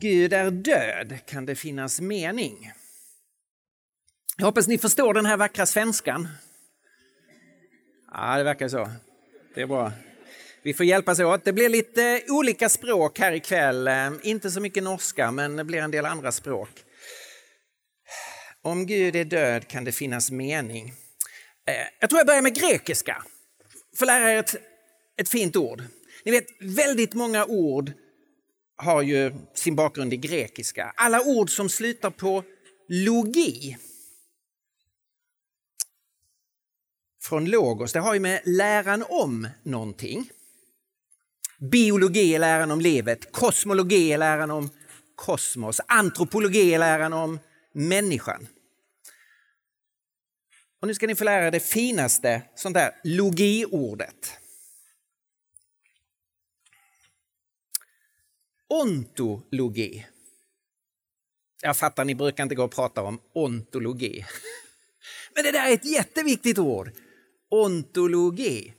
Gud är död kan det finnas mening. Jag hoppas ni förstår den här vackra svenskan. Ja, det verkar så. Det är bra. Vi får hjälpas åt. Det blir lite olika språk här ikväll. Ehm, inte så mycket norska, men det blir en del andra språk. Om Gud är död kan det finnas mening. Ehm, jag tror jag börjar med grekiska. För lära er ett, ett fint ord. Ni vet, väldigt många ord har ju sin bakgrund i grekiska. Alla ord som slutar på logi. Från logos, det har ju med läran om någonting. Biologi är läran om livet, kosmologi är läran om kosmos, antropologi är läran om människan. Och nu ska ni få lära er det finaste sånt där logiordet. Ontologi. Jag fattar, ni brukar inte gå och prata om ontologi. Men det där är ett jätteviktigt ord. Ontologi.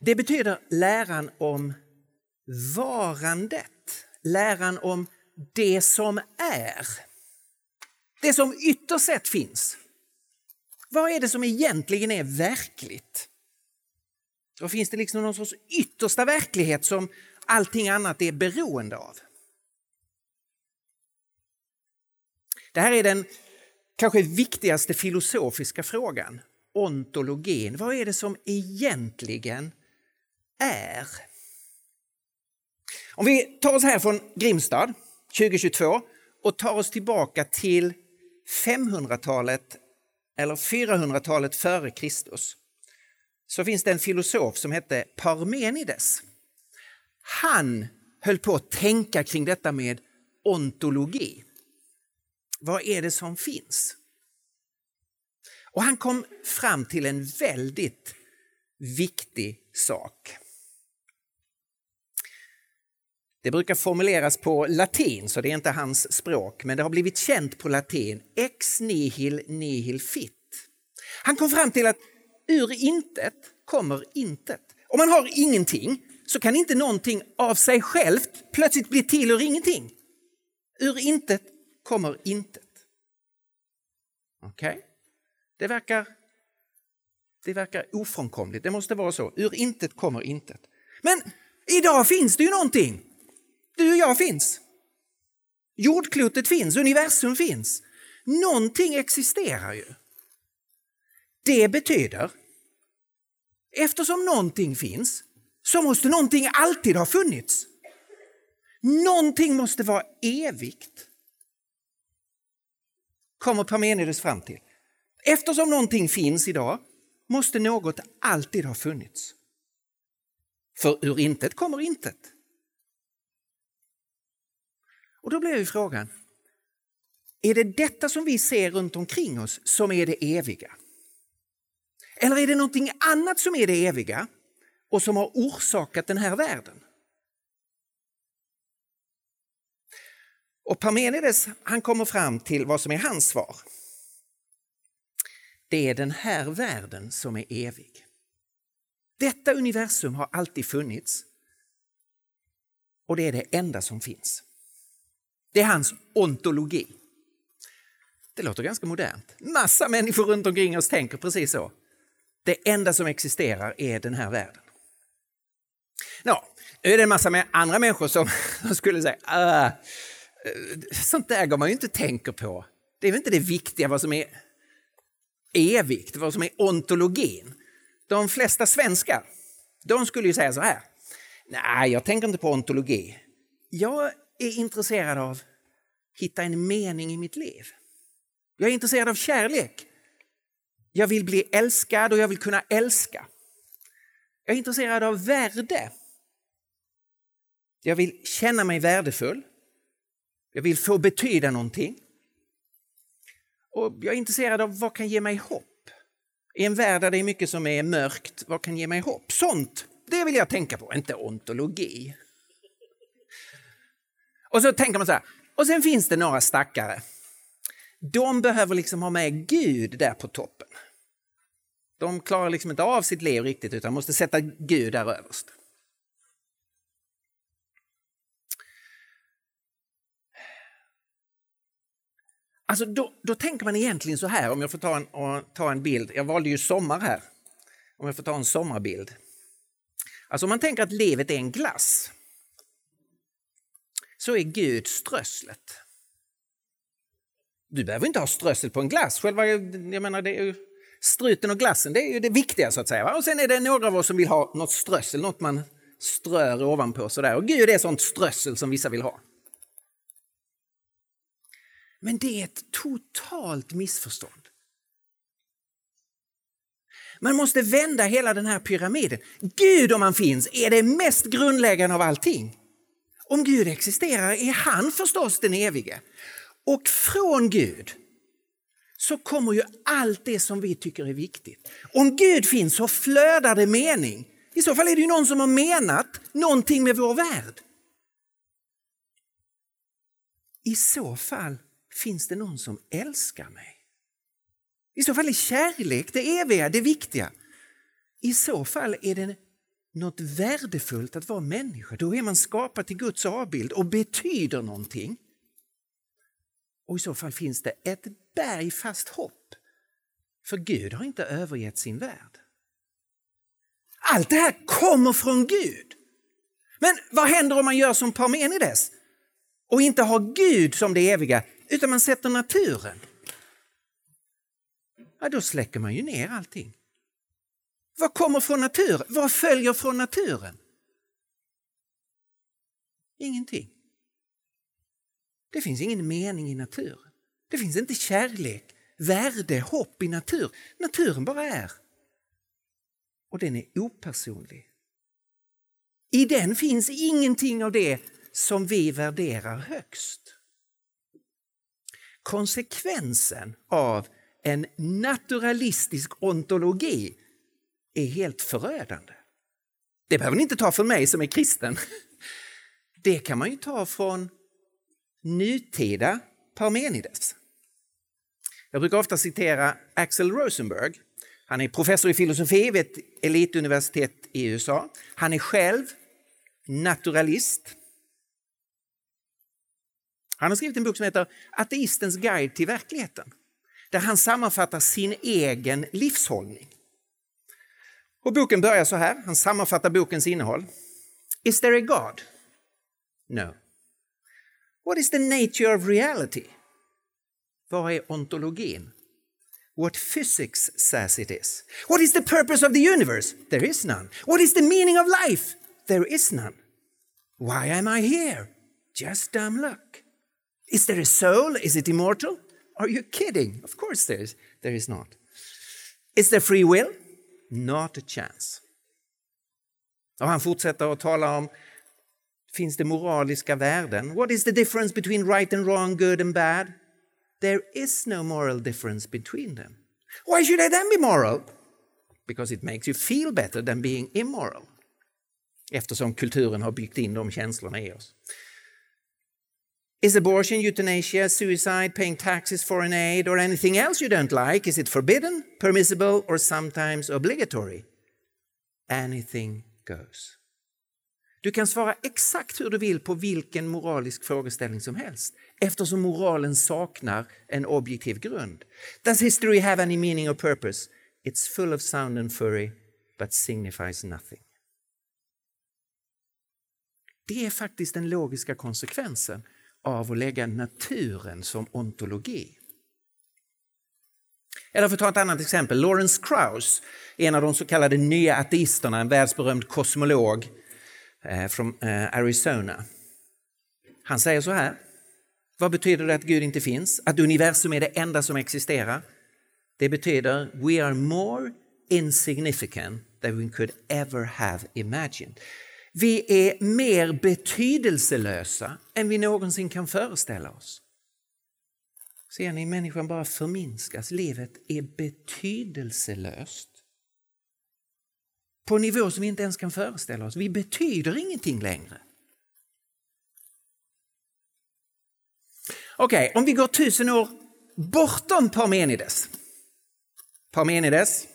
Det betyder läran om varandet, läran om det som är. Det som ytterst sett finns. Vad är det som egentligen är verkligt? Då finns det liksom någon sorts yttersta verklighet som allting annat är beroende av. Det här är den kanske viktigaste filosofiska frågan, ontologin. Vad är det som egentligen är? Om vi tar oss här från Grimstad 2022 och tar oss tillbaka till 500-talet eller 400-talet före Kristus så finns det en filosof som hette Parmenides. Han höll på att tänka kring detta med ontologi. Vad är det som finns? Och han kom fram till en väldigt viktig sak. Det brukar formuleras på latin, så det är inte hans språk, men det har blivit känt på latin. Ex nihil nihil fit. Han kom fram till att ur intet kommer intet. Om man har ingenting så kan inte någonting av sig självt plötsligt bli till ur ingenting. Ur intet kommer intet. Okej? Okay? Det, verkar, det verkar ofrånkomligt, det måste vara så. Ur intet kommer intet. Men idag finns det ju någonting. Du och jag finns. Jordklotet finns, universum finns. Någonting existerar ju. Det betyder, eftersom någonting finns, så måste någonting alltid ha funnits. Någonting måste vara evigt. Kommer Parmenides fram till. Eftersom någonting finns idag måste något alltid ha funnits. För ur intet kommer intet. Och då blir ju frågan, är det detta som vi ser runt omkring oss som är det eviga? Eller är det någonting annat som är det eviga och som har orsakat den här världen? Och Parmenides han kommer fram till vad som är hans svar. Det är den här världen som är evig. Detta universum har alltid funnits och det är det enda som finns. Det är hans ontologi. Det låter ganska modernt. Massa människor runt omkring oss tänker precis så. Det enda som existerar är den här världen. Nå, nu är det en massa andra människor som, som skulle säga ah, sånt där går man ju inte tänker på. Det är väl inte det viktiga vad som är evigt, vad som är ontologin. De flesta svenskar de skulle ju säga så här. Nej, jag tänker inte på ontologi. Jag är intresserad av att hitta en mening i mitt liv. Jag är intresserad av kärlek. Jag vill bli älskad och jag vill kunna älska. Jag är intresserad av värde. Jag vill känna mig värdefull. Jag vill få betyda någonting. Och jag är intresserad av vad kan ge mig hopp. I en värld där det är mycket som är mörkt, vad kan ge mig hopp? Sånt, det vill jag tänka på, inte ontologi. Och så tänker man så här, och sen finns det några stackare. De behöver liksom ha med Gud där på toppen. De klarar liksom inte av sitt liv riktigt utan måste sätta Gud där överst. Alltså då, då, tänker man egentligen så här, om jag får ta en, ta en bild. Jag valde ju sommar här. Om jag får ta en sommarbild. Alltså om man tänker att livet är en glass så är Gud strösslet. Du behöver inte ha strössel på en glass. Själva, jag menar, det är ju, struten och glassen det är ju det viktiga. så att säga. Va? Och Sen är det några av oss som vill ha något strössel, något man strör ovanpå. Sådär. Och Gud är sånt strössel som vissa vill ha. Men det är ett totalt missförstånd. Man måste vända hela den här pyramiden. Gud om han finns är det mest grundläggande av allting. Om Gud existerar är han förstås den evige. Och från Gud så kommer ju allt det som vi tycker är viktigt. Om Gud finns så flödar det mening. I så fall är det ju någon som har menat någonting med vår värld. I så fall finns det någon som älskar mig. I så fall är kärlek det eviga, det viktiga. I så fall är det något värdefullt att vara människa. Då är man skapad till Guds avbild och betyder någonting. Och i så fall finns det ett bergfast hopp. För Gud har inte övergett sin värld. Allt det här kommer från Gud. Men vad händer om man gör som Parmenides och inte har Gud som det eviga utan man sätter naturen? Ja, då släcker man ju ner allting. Vad kommer från naturen? Vad följer från naturen? Ingenting. Det finns ingen mening i naturen. Det finns inte kärlek, värde, hopp i natur. Naturen bara är. Och den är opersonlig. I den finns ingenting av det som vi värderar högst. Konsekvensen av en naturalistisk ontologi är helt förödande. Det behöver ni inte ta från mig som är kristen. Det kan man ju ta från nutida Parmenides. Jag brukar ofta citera Axel Rosenberg. Han är professor i filosofi vid ett elituniversitet i USA. Han är själv naturalist. Han har skrivit en bok som heter Ateistens guide till verkligheten där han sammanfattar sin egen livshållning. Och boken börjar så här, han sammanfattar bokens innehåll. Is there a God? No. What is the nature of reality? Vad är ontologin? What physics says it is. What is the purpose of the universe? There is none. What is the meaning of life? There is none. Why am I here? Just dumb luck. Is there a soul? Is it immortal? Are you kidding? Of course there is. There is not. Is there free will? Not a chance. Och han fortsätter att tala om finns det moraliska värden? What is the difference between right and wrong, good and bad? There is no moral difference between them. Why should I then be moral? Because it makes you feel better than being immoral. Eftersom kulturen har byggt in de känslorna i oss. Is abortion, euthanasia, suicide, paying taxes, foreign aid, or anything else you don't like, is it forbidden, permissible, or sometimes obligatory? Anything goes. Du kan svara exakt hur du vill på vilken moralisk frågeställning som helst eftersom moralen saknar en objektiv grund. Does history have any meaning or purpose? It's full of sound and fury but signifies nothing. Det är faktiskt den logiska konsekvensen av att lägga naturen som ontologi. Eller för att ta ett annat exempel, Lawrence Krauss, en av de så kallade nya ateisterna, en världsberömd kosmolog Eh, från eh, Arizona. Han säger så här. Vad betyder det att Gud inte finns? Att universum är det enda som existerar? Det betyder we are more insignificant than we could ever have imagined. Vi är mer betydelselösa än vi någonsin kan föreställa oss. Ser ni, människan bara förminskas. Livet är betydelselöst på en nivå som vi inte ens kan föreställa oss. Vi betyder ingenting längre. Okej, okay, om vi går tusen år bortom Parmenides. Parmenides,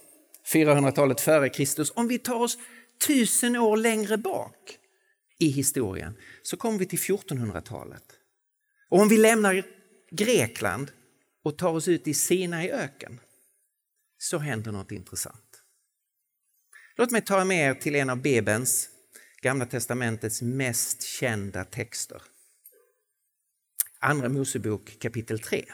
400-talet före Kristus. Om vi tar oss tusen år längre bak i historien så kommer vi till 1400-talet. Och om vi lämnar Grekland och tar oss ut i Sinaiöken så händer något intressant. Låt mig ta med er till en av Bibelns, Gamla testamentets mest kända texter. Andra Mosebok kapitel 3.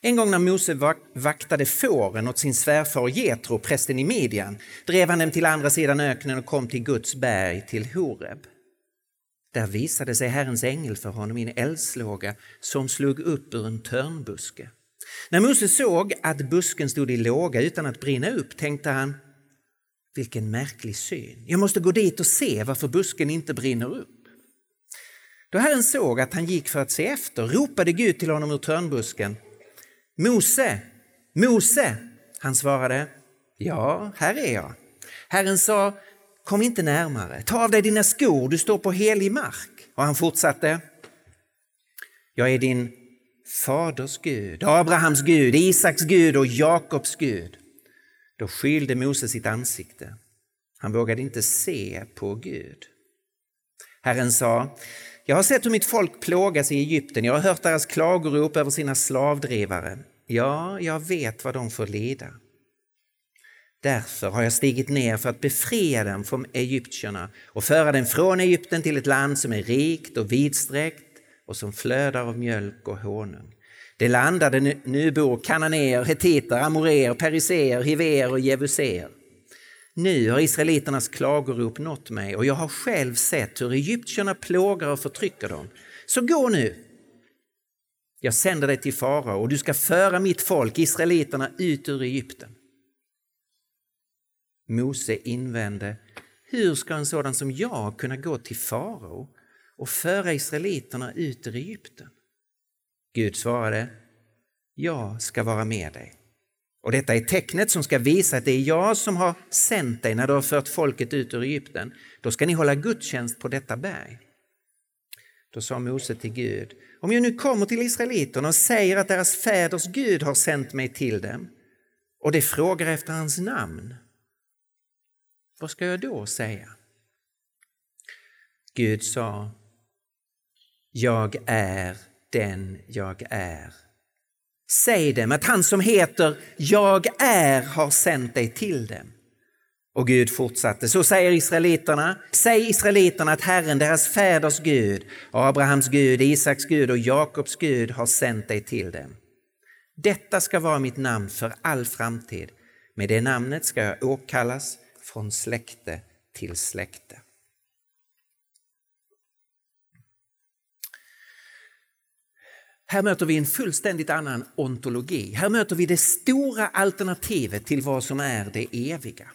En gång när Mose vaktade fåren åt sin svärfar Jetro, prästen i Midjan, drev han dem till andra sidan öknen och kom till Guds berg, till Horeb. Där visade sig Herrens ängel för honom i en eldslåga som slog upp ur en törnbuske. När Mose såg att busken stod i låga utan att brinna upp tänkte han vilken märklig syn. Jag måste gå dit och se varför busken inte brinner upp. Då Herren såg att han gick för att se efter ropade Gud till honom ur törnbusken. Mose, Mose! Han svarade, ja, här är jag. Herren sa, kom inte närmare, ta av dig dina skor, du står på helig mark. Och han fortsatte, jag är din faders Gud, Abrahams Gud, Isaks Gud och Jakobs Gud. Då skylde Mose sitt ansikte. Han vågade inte se på Gud. Herren sa, jag har sett hur mitt folk plågas i Egypten, jag har hört deras klagorop över sina slavdrivare. Ja, jag vet vad de får lida. Därför har jag stigit ner för att befria dem från egyptierna och föra dem från Egypten till ett land som är rikt och vidsträckt och som flödar av mjölk och honung. Det landade nubor, nu bor kananéer, hetiter, amoreer, periseer, hiver och jevuséer. Nu har israeliternas klagorop nått mig och jag har själv sett hur egyptierna plågar och förtrycker dem. Så gå nu! Jag sänder dig till farao och du ska föra mitt folk, israeliterna, ut ur Egypten. Mose invände, hur ska en sådan som jag kunna gå till farao och föra israeliterna ut ur Egypten? Gud svarade, jag ska vara med dig. Och detta är tecknet som ska visa att det är jag som har sänt dig när du har fört folket ut ur Egypten. Då ska ni hålla gudstjänst på detta berg. Då sa Mose till Gud, om jag nu kommer till israeliterna och säger att deras fäders Gud har sänt mig till dem och de frågar efter hans namn, vad ska jag då säga? Gud sa, jag är den jag är. Säg dem att han som heter Jag är har sänt dig till dem. Och Gud fortsatte, så säger israeliterna, säg israeliterna att Herren, deras fäders Gud, Abrahams Gud, Isaks Gud och Jakobs Gud har sänt dig till dem. Detta ska vara mitt namn för all framtid. Med det namnet ska jag åkallas från släkte till släkte. Här möter vi en fullständigt annan ontologi. Här möter vi det stora alternativet till vad som är det eviga.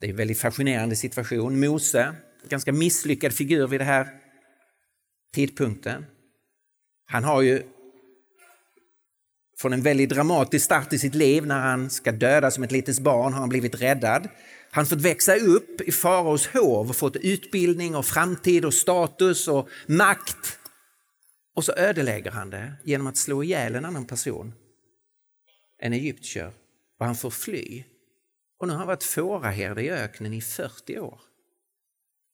Det är en väldigt fascinerande situation. Mose, ganska misslyckad figur vid den här tidpunkten. Han har ju från en väldigt dramatisk start i sitt liv när han ska döda som ett litet barn har han blivit räddad. Han fått växa upp i faraos hov och fått utbildning och framtid och status och makt. Och så ödelägger han det genom att slå ihjäl en annan person, en egyptier, och han får fly. Och nu har han varit fåraherde i öknen i 40 år.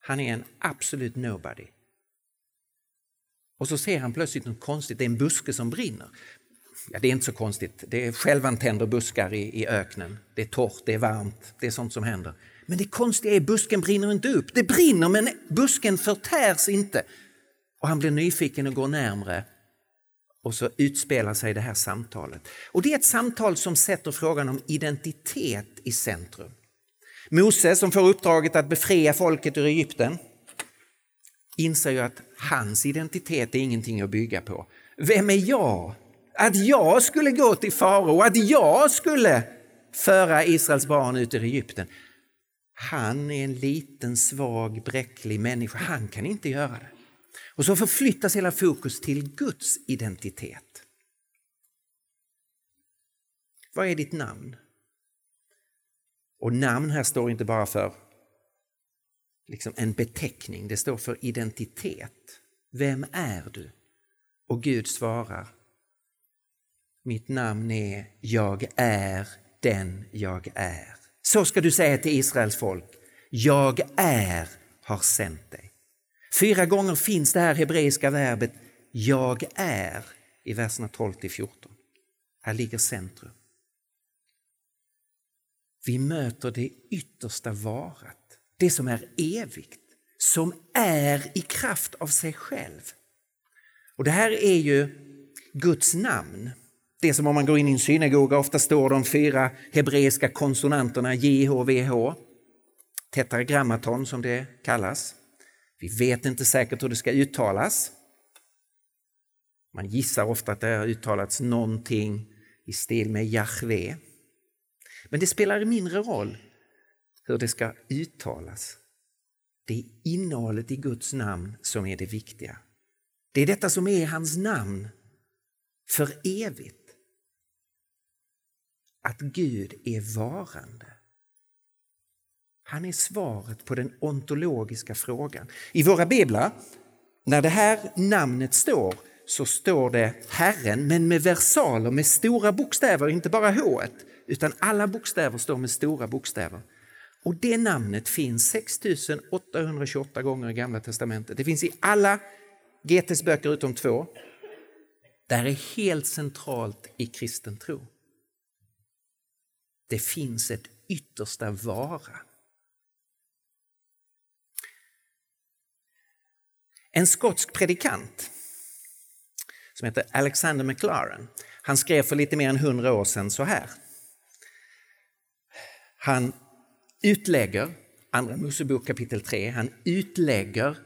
Han är en absolut nobody. Och så ser han plötsligt något konstigt, det är en buske som brinner. Ja, det är inte så konstigt. Det är självantänder buskar i, i öknen. Det är torrt, det är varmt, det är sånt som händer. Men det konstiga är busken brinner inte upp. Det brinner men busken förtärs inte. Och han blir nyfiken och går närmre och så utspelar sig det här samtalet. Och det är ett samtal som sätter frågan om identitet i centrum. Mose som får uppdraget att befria folket ur Egypten inser ju att hans identitet är ingenting att bygga på. Vem är jag? Att jag skulle gå till farao, att jag skulle föra Israels barn ut ur Egypten. Han är en liten, svag, bräcklig människa. Han kan inte göra det. Och så förflyttas hela fokus till Guds identitet. Vad är ditt namn? Och namn här står inte bara för liksom en beteckning, det står för identitet. Vem är du? Och Gud svarar, mitt namn är Jag är den jag är. Så ska du säga till Israels folk, jag är har sänt dig. Fyra gånger finns det här hebreiska verbet jag är i verserna 12 till 14. Här ligger centrum. Vi möter det yttersta varat, det som är evigt, som är i kraft av sig själv. Och Det här är ju Guds namn. Det är som om man går in i en synagoga, ofta står de fyra hebreiska konsonanterna JHVH, tetragrammaton som det kallas. Vi vet inte säkert hur det ska uttalas. Man gissar ofta att det har uttalats någonting i stil med Jahve. Men det spelar mindre roll hur det ska uttalas. Det är innehållet i Guds namn som är det viktiga. Det är detta som är hans namn för evigt. Att Gud är varande. Han är svaret på den ontologiska frågan. I våra biblar, när det här namnet står, så står det Herren, men med versaler, med stora bokstäver, inte bara H, utan alla bokstäver står med stora bokstäver. Och det namnet finns 6828 gånger i Gamla testamentet. Det finns i alla GTs böcker utom två. Det här är helt centralt i kristen tro. Det finns ett yttersta vara. En skotsk predikant som heter Alexander McLaren, han skrev för lite mer än hundra år sedan så här. Han utlägger, Andra Mosebok kapitel 3, han utlägger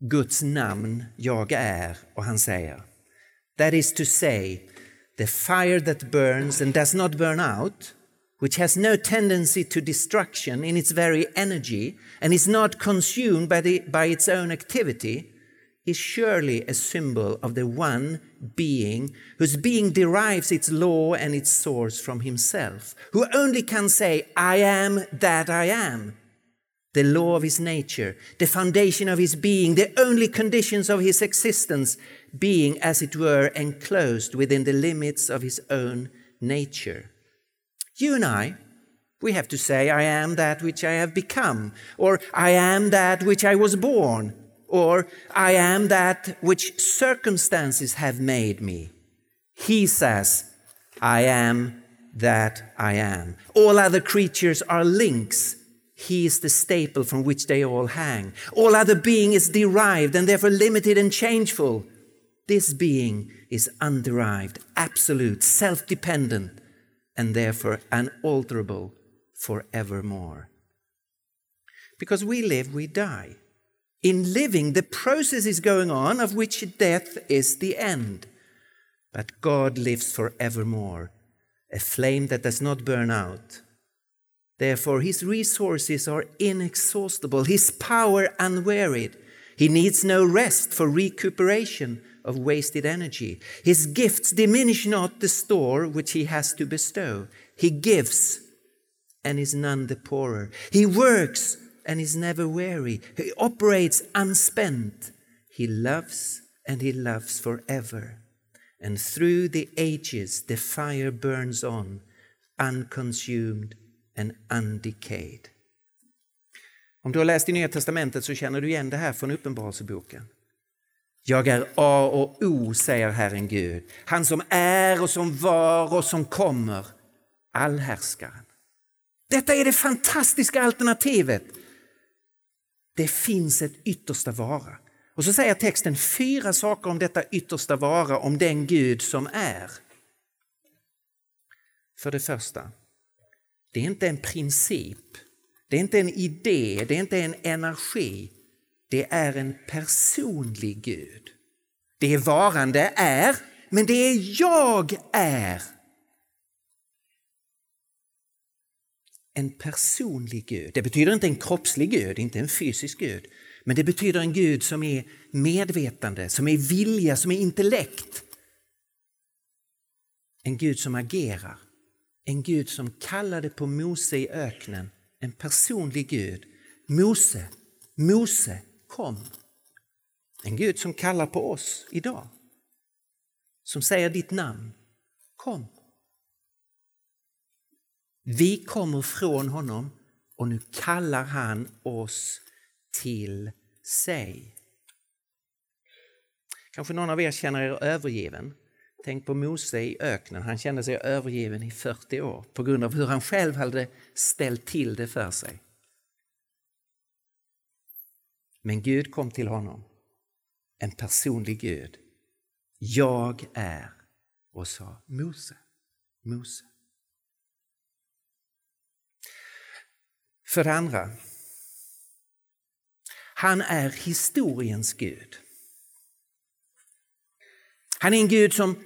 Guds namn, jag är, och han säger That is to say, the fire that burns and does not burn out which has no tendency to destruction in its very energy and is not consumed by, the, by its own activity, is surely a symbol of the one being whose being derives its law and its source from himself, who only can say, I am that I am. The law of his nature, the foundation of his being, the only conditions of his existence, being, as it were, enclosed within the limits of his own nature. You and I, we have to say, I am that which I have become, or I am that which I was born, or I am that which circumstances have made me. He says, I am that I am. All other creatures are links. He is the staple from which they all hang. All other being is derived and therefore limited and changeful. This being is underived, absolute, self dependent, and therefore unalterable forevermore. Because we live, we die. In living, the process is going on of which death is the end. But God lives forevermore, a flame that does not burn out. Therefore, his resources are inexhaustible, his power unwearied. He needs no rest for recuperation of wasted energy. His gifts diminish not the store which he has to bestow. He gives and is none the poorer. He works and is never weary. He operates unspent. He loves and he loves forever. And through the ages the fire burns on, unconsumed and undecayed. Om du har läst i Nya Testamentet så känner du igen det här från Uppenbarelseboken. Jag är A och O, säger Herren Gud, han som är och som var och som kommer, allhärskaren. Detta är det fantastiska alternativet. Det finns ett yttersta vara Och så säger texten fyra saker om detta yttersta vara, om den Gud som är. För det första, det är inte en princip, det är inte en idé, det är inte en energi. Det är en personlig Gud. Det är varande är, men det är jag är. En personlig Gud. Det betyder inte en kroppslig Gud, inte en fysisk Gud. Men det betyder en Gud som är medvetande, som är vilja, som är intellekt. En Gud som agerar. En Gud som kallade på Mose i öknen. En personlig Gud. Mose, Mose, kom. En Gud som kallar på oss idag. Som säger ditt namn. Kom. Vi kommer från honom och nu kallar han oss till sig. Kanske någon av er känner er övergiven. Tänk på Mose i öknen. Han kände sig övergiven i 40 år på grund av hur han själv hade ställt till det för sig. Men Gud kom till honom, en personlig Gud. Jag är och sa Mose, Mose. För det andra, han är historiens Gud. Han är en Gud som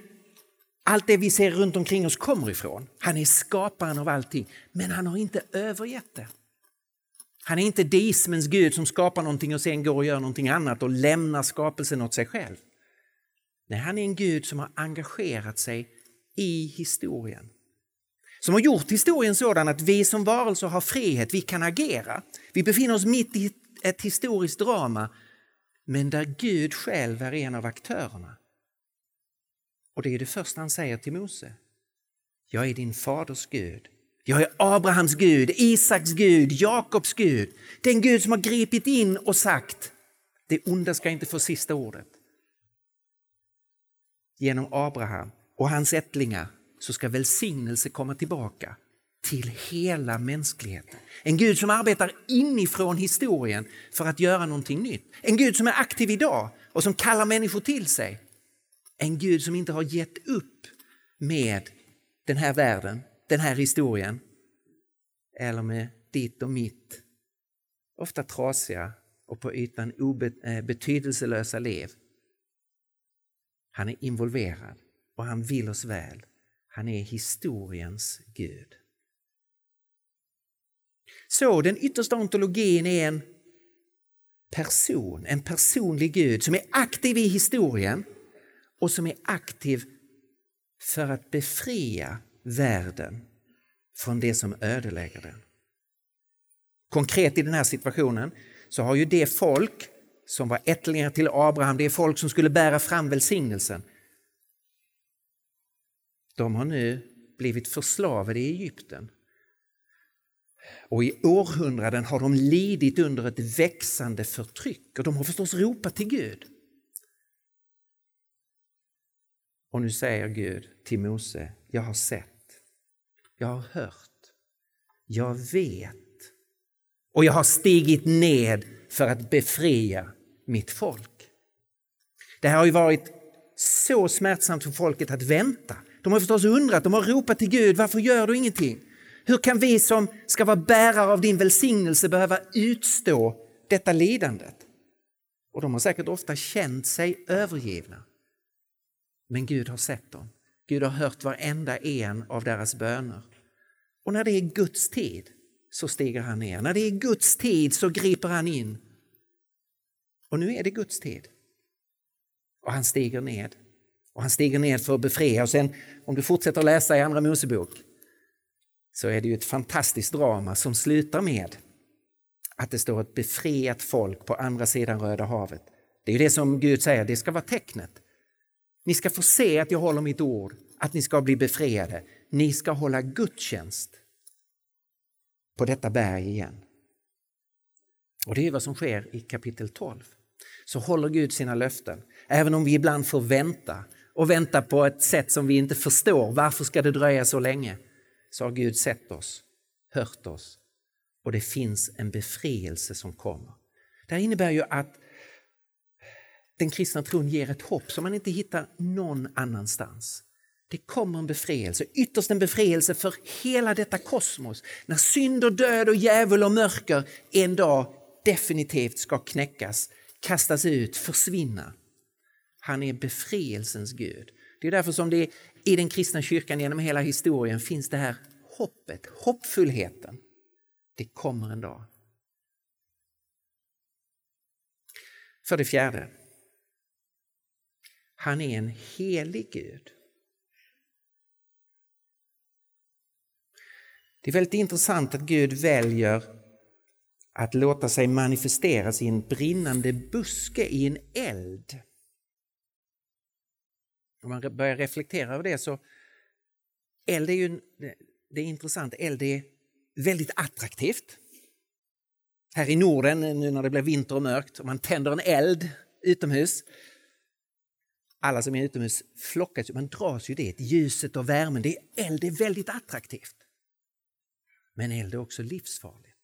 allt det vi ser runt omkring oss kommer ifrån. Han är skaparen av allting, men han har inte övergett det. Han är inte deismens Gud som skapar någonting och sen går och gör någonting annat och lämnar skapelsen åt sig själv. Nej, han är en Gud som har engagerat sig i historien. Som har gjort historien sådan att vi som varelser har frihet, vi kan agera. Vi befinner oss mitt i ett historiskt drama, men där Gud själv är en av aktörerna. Och det är det första han säger till Mose. Jag är din faders Gud. Jag är Abrahams Gud, Isaks Gud, Jakobs Gud. Den Gud som har gripit in och sagt det onda ska inte få sista ordet. Genom Abraham och hans ättlingar så ska välsignelse komma tillbaka till hela mänskligheten. En Gud som arbetar inifrån historien för att göra någonting nytt. En Gud som är aktiv idag och som kallar människor till sig. En Gud som inte har gett upp med den här världen, den här historien eller med ditt och mitt ofta trasiga och på ytan eh, betydelselösa liv. Han är involverad och han vill oss väl. Han är historiens Gud. Så den yttersta ontologin är en person, en personlig Gud som är aktiv i historien och som är aktiv för att befria världen från det som ödelägger den. Konkret i den här situationen så har ju det folk som var ättlingar till Abraham, det folk som skulle bära fram välsignelsen, de har nu blivit förslavade i Egypten. Och i århundraden har de lidit under ett växande förtryck och de har förstås ropat till Gud. Och nu säger Gud till Mose, jag har sett, jag har hört, jag vet och jag har stigit ned för att befria mitt folk. Det här har ju varit så smärtsamt för folket att vänta. De har förstås undrat, de har ropat till Gud, varför gör du ingenting? Hur kan vi som ska vara bärare av din välsignelse behöva utstå detta lidandet? Och de har säkert ofta känt sig övergivna. Men Gud har sett dem. Gud har hört varenda en av deras böner. Och när det är Guds tid så stiger han ner. När det är Guds tid så griper han in. Och nu är det Guds tid. Och han stiger ned. Och han stiger ned för att befria. Och sen om du fortsätter läsa i Andra Mosebok så är det ju ett fantastiskt drama som slutar med att det står ett befriat folk på andra sidan Röda havet. Det är ju det som Gud säger, det ska vara tecknet. Ni ska få se att jag håller mitt ord, att ni ska bli befriade. Ni ska hålla gudstjänst på detta berg igen. Och det är vad som sker i kapitel 12. Så håller Gud sina löften, även om vi ibland får vänta och vänta på ett sätt som vi inte förstår. Varför ska det dröja så länge? Så har Gud sett oss, hört oss och det finns en befrielse som kommer. Det här innebär ju att den kristna tron ger ett hopp som man inte hittar någon annanstans. Det kommer en befrielse, ytterst en befrielse för hela detta kosmos. När synd och död och djävul och mörker en dag definitivt ska knäckas, kastas ut, försvinna. Han är befrielsens Gud. Det är därför som det i den kristna kyrkan genom hela historien finns det här hoppet, hoppfullheten. Det kommer en dag. För det fjärde. Han är en helig Gud. Det är väldigt intressant att Gud väljer att låta sig manifesteras i en brinnande buske i en eld. Om man börjar reflektera över det så eld är ju det är intressant, eld är väldigt attraktivt. Här i Norden, nu när det blir vinter och mörkt, och man tänder en eld utomhus. Alla som är utomhus flockas, man dras ju dit, ljuset och värmen. Det är, eld är väldigt attraktivt. Men eld är också livsfarligt.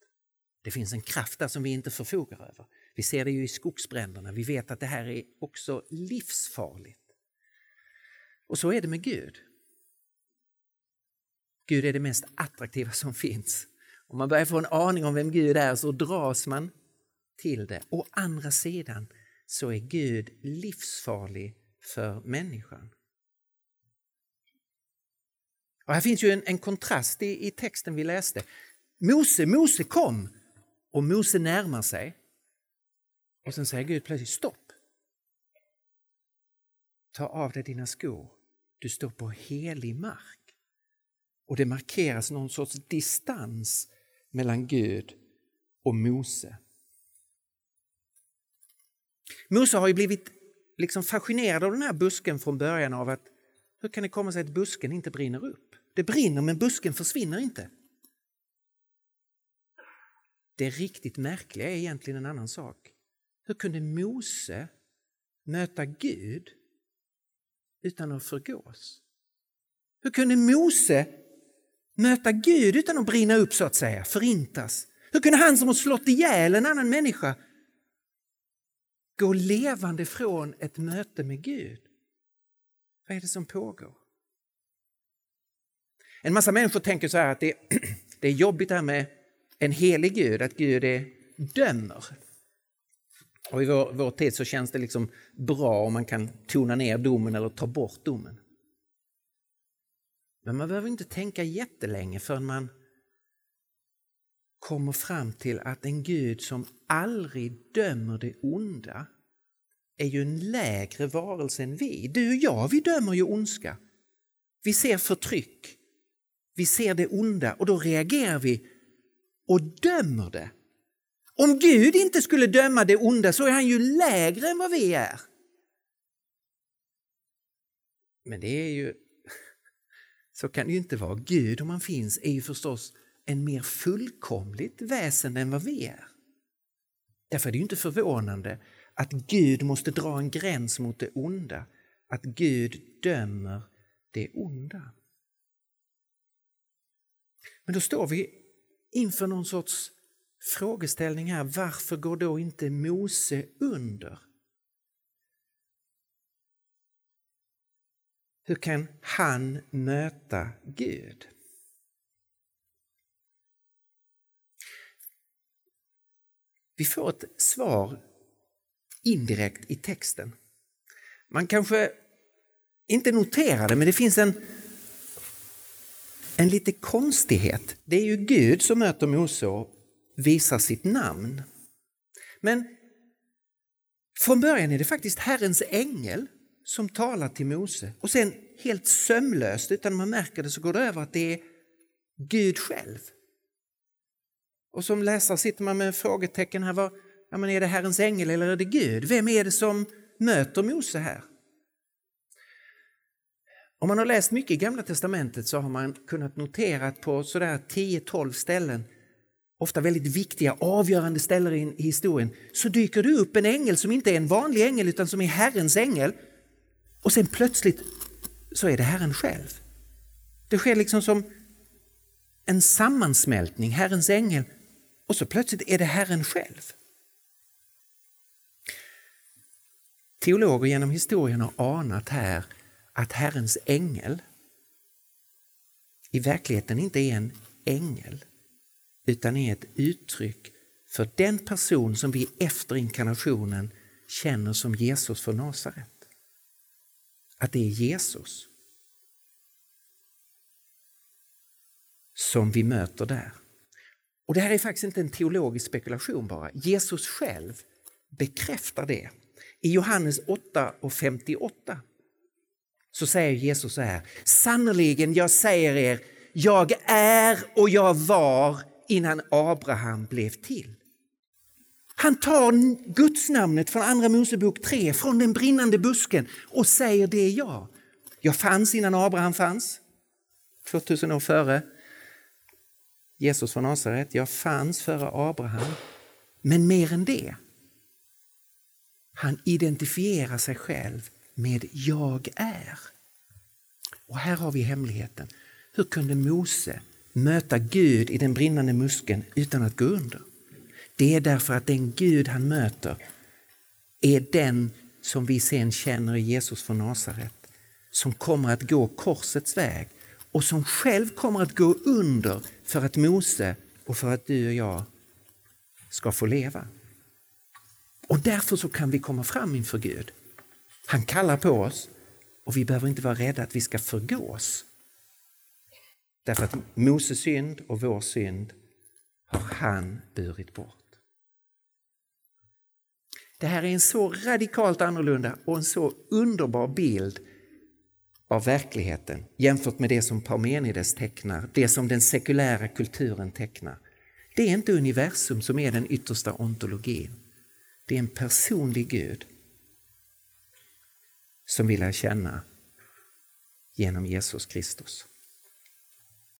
Det finns en kraft där som vi inte förfogar över. Vi ser det ju i skogsbränderna, vi vet att det här är också livsfarligt. Och så är det med Gud. Gud är det mest attraktiva som finns. Om man börjar få en aning om vem Gud är så dras man till det. Å andra sidan så är Gud livsfarlig för människan. Och här finns ju en, en kontrast i, i texten vi läste. Mose, Mose kom och Mose närmar sig. Och sen säger Gud plötsligt stopp. Ta av dig dina skor. Du står på helig mark. Och det markeras någon sorts distans mellan Gud och Mose. Mose har ju blivit liksom fascinerad av den här busken från början av att hur kan det komma sig att busken inte brinner upp? Det brinner men busken försvinner inte. Det riktigt märkliga är egentligen en annan sak. Hur kunde Mose möta Gud utan att förgås? Hur kunde Mose möta Gud utan att brinna upp så att säga, förintas? Hur kunde han som har slått ihjäl en annan människa gå levande från ett möte med Gud? Vad är det som pågår? En massa människor tänker så här att det, det är jobbigt det här med en helig Gud, att Gud är dömer. Och I vår, vår tid så känns det liksom bra om man kan tona ner domen eller ta bort domen. Men man behöver inte tänka jättelänge förrän man kommer fram till att en Gud som aldrig dömer det onda är ju en lägre varelse än vi. Du och jag, vi dömer ju ondska. Vi ser förtryck. Vi ser det onda och då reagerar vi och dömer det. Om Gud inte skulle döma det onda så är han ju lägre än vad vi är. Men det är ju så kan det ju inte vara. Gud, om han finns, är ju förstås en mer fullkomligt väsen än vad vi är. Därför är det ju inte förvånande att Gud måste dra en gräns mot det onda, att Gud dömer det onda. Men då står vi inför någon sorts frågeställning här. Varför går då inte Mose under? Hur kan han möta Gud? Vi får ett svar indirekt i texten. Man kanske inte noterar det, men det finns en, en lite konstighet. Det är ju Gud som möter Mose och visar sitt namn. Men från början är det faktiskt Herrens ängel som talar till Mose. Och sen helt sömlöst, utan man märker det, så går det över att det är Gud själv. Och som läsare sitter man med frågetecken här. Var, ja, men är det Herrens ängel eller är det Gud? Vem är det som möter Mose här? Om man har läst mycket i Gamla Testamentet så har man kunnat notera att på sådär 10-12 ställen, ofta väldigt viktiga, avgörande ställen i historien, så dyker det upp en ängel som inte är en vanlig ängel utan som är Herrens ängel och sen plötsligt så är det Herren själv. Det sker liksom som en sammansmältning, Herrens ängel, och så plötsligt är det Herren själv. Teologer genom historien har anat här att Herrens ängel i verkligheten inte är en ängel utan är ett uttryck för den person som vi efter inkarnationen känner som Jesus från Nasaret. Att det är Jesus som vi möter där. Och Det här är faktiskt inte en teologisk spekulation bara. Jesus själv bekräftar det. I Johannes 8 och 58 så säger Jesus så här. Sannerligen, jag säger er, jag är och jag var innan Abraham blev till. Han tar gudsnamnet från Andra Mosebok 3, från den brinnande busken och säger det är jag. Jag fanns innan Abraham fanns, 2000 år före. Jesus från Nasaret, jag fanns före Abraham. Men mer än det. Han identifierar sig själv med jag är. Och här har vi hemligheten. Hur kunde Mose möta Gud i den brinnande muskeln utan att gå under? Det är därför att den Gud han möter är den som vi sen känner i Jesus från Nasaret, som kommer att gå korsets väg och som själv kommer att gå under för att Mose och för att du och jag ska få leva. Och därför så kan vi komma fram inför Gud. Han kallar på oss och vi behöver inte vara rädda att vi ska förgås. Därför att Moses synd och vår synd har han burit bort. Det här är en så radikalt annorlunda och en så underbar bild av verkligheten jämfört med det som Parmenides tecknar, det som den sekulära kulturen tecknar. Det är inte universum som är den yttersta ontologin. Det är en personlig Gud som vi lär känna genom Jesus Kristus.